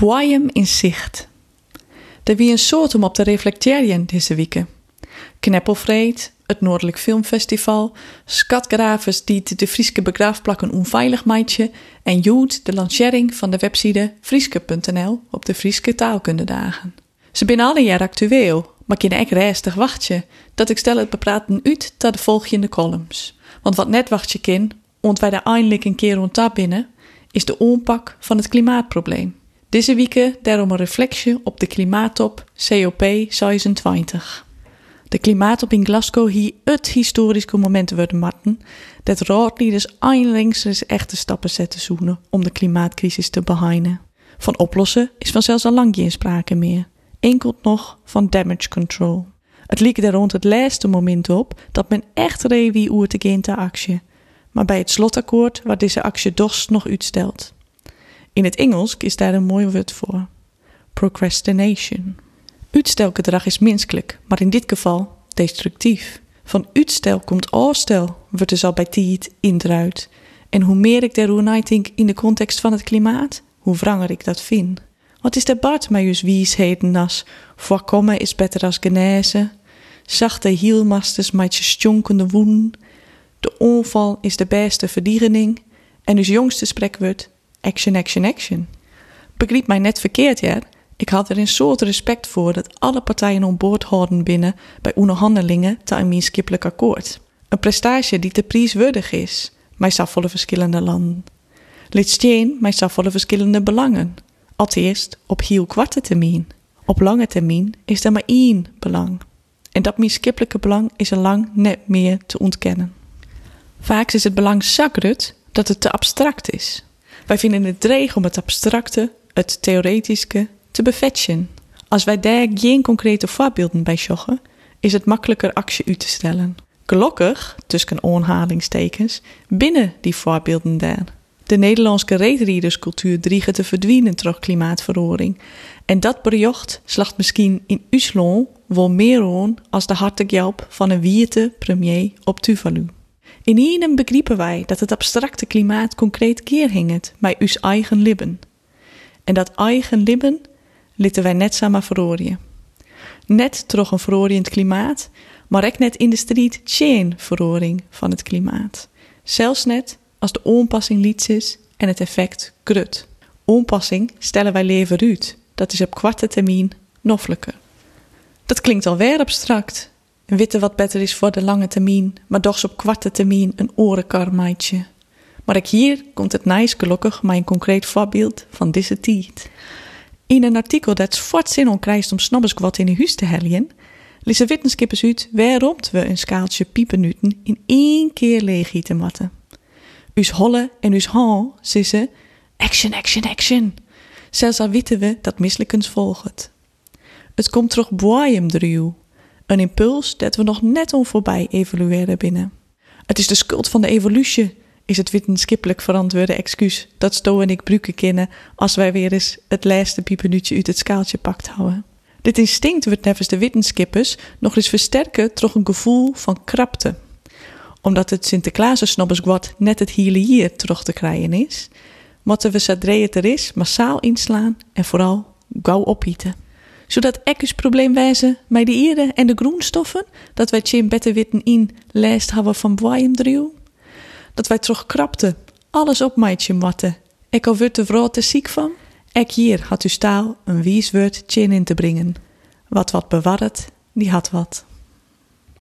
Boeiem in zicht. Er wie een soort om op te reflecteren deze weken. Kneppelvreed, het Noordelijk Filmfestival, skatgravers die de Frieske begraafplakken onveilig maatje en Jood de lancering van de website frieske.nl op de Frieske taalkundedagen. Ze zijn alle jaar actueel, maar kunnen echt restig wachtje dat ik stel het bepraten uit tot de volgende columns. Want wat net wachtje kin, ont wij eindelijk een keer rond binnen, is de onpak van het klimaatprobleem. Deze week daarom een reflectie op de klimaattop COP26. De klimaattop in Glasgow hier het historische moment worden matten dat raadleiders eindelijk eens echte stappen zetten zoenen om de klimaatcrisis te beheinen. Van oplossen is vanzelfs al lang geen sprake meer. Enkel nog van damage control. Het liep er rond het laatste moment op dat men echt rewie oer te gaan actie. Maar bij het slotakkoord waar deze actie dos nog uitstelt. In het Engels is daar een mooi woord voor. Procrastination. Uitstelgedrag is menselijk, maar in dit geval destructief. Van uitstel komt afstel, wordt dus al bij tijd indruid. En hoe meer ik daarover denk in de context van het klimaat, hoe wranger ik dat vind. Wat is de Bart met jus as voorkomen is beter als genezen, zachte hielmasters met je stjonkende woen, de onval is de beste verdierening en dus jongste spreekwoord action, action, action. Begrijp mij net verkeerd, ja. Ik had er een soort respect voor dat alle partijen on boord houden binnen bij onderhandelingen te een meeskippelijk akkoord. Een prestatie die te prijswaardig is, maar volle verschillende landen. Lid steen maar volle verschillende belangen. Allereerst op heel korte termijn. Op lange termijn is er maar één belang. En dat meeskippelijke belang is er lang net meer te ontkennen. Vaak is het belang zakrut dat het te abstract is. Wij vinden het dreig om het abstracte, het theoretische, te bevetjen. Als wij daar geen concrete voorbeelden bij sjoggen, is het makkelijker actie u te stellen. Gelukkig, tussen onhalingstekens, binnen die voorbeelden daar. De Nederlandse reetriederscultuur driegen te verdwijnen door klimaatverandering. En dat berjocht slacht misschien in Uslon wel meer on als de hartige van een wierte premier op Tuvalu. In ienem begrijpen wij dat het abstracte klimaat concreet keer hinget bij uw eigen libben. En dat eigen libben litten wij net samen verorien. Net troch een veroriënd klimaat, maar ook net in de strijd chain verroring van het klimaat. Zelfs net als de onpassing liets is en het effect grut. Onpassing stellen wij leven uit. Dat is op kwarte termijn noffelijker. Dat klinkt alweer abstract. Een witte wat beter is voor de lange termijn, maar doch op kwarte termijn een orenkarmaatje. Maar ik hier komt het nice gelukkig maar een concreet voorbeeld van deze tijd. In een artikel dat fort zin om krijgt om in de huis te heljen, lezen wetenskippers uit waarom we een skaaltje piepenuten in één keer leeg te matten. Us holle en us han, ze action, action, action. Zelfs al weten we dat mislukkens volgt. Het komt terug boeiem druw. Een impuls dat we nog net om voorbij evolueren binnen. Het is de schuld van de evolutie, is het wetenschappelijk verantwoorde excuus dat Sto en ik bruken kennen als wij weer eens het laatste piepenutje uit het skaaltje pakt houden. Dit instinct wordt nevens de wetenschappers nog eens versterken door een gevoel van krapte. Omdat het Sinterklaas-snobbersgwad net het hele hier terug te krijgen is, moeten we zodra er is massaal inslaan en vooral gauw ophieten zodat ekkus probleem wijzen met de ieren en de groenstoffen, dat wij tjim beter witten in lijst hebben van driel. Dat wij toch krapte, alles op meidje matten. Ik al wordt de vrouw te ziek van. Ek hier had u staal een wies woord in te brengen. Wat wat bewaard, die had wat.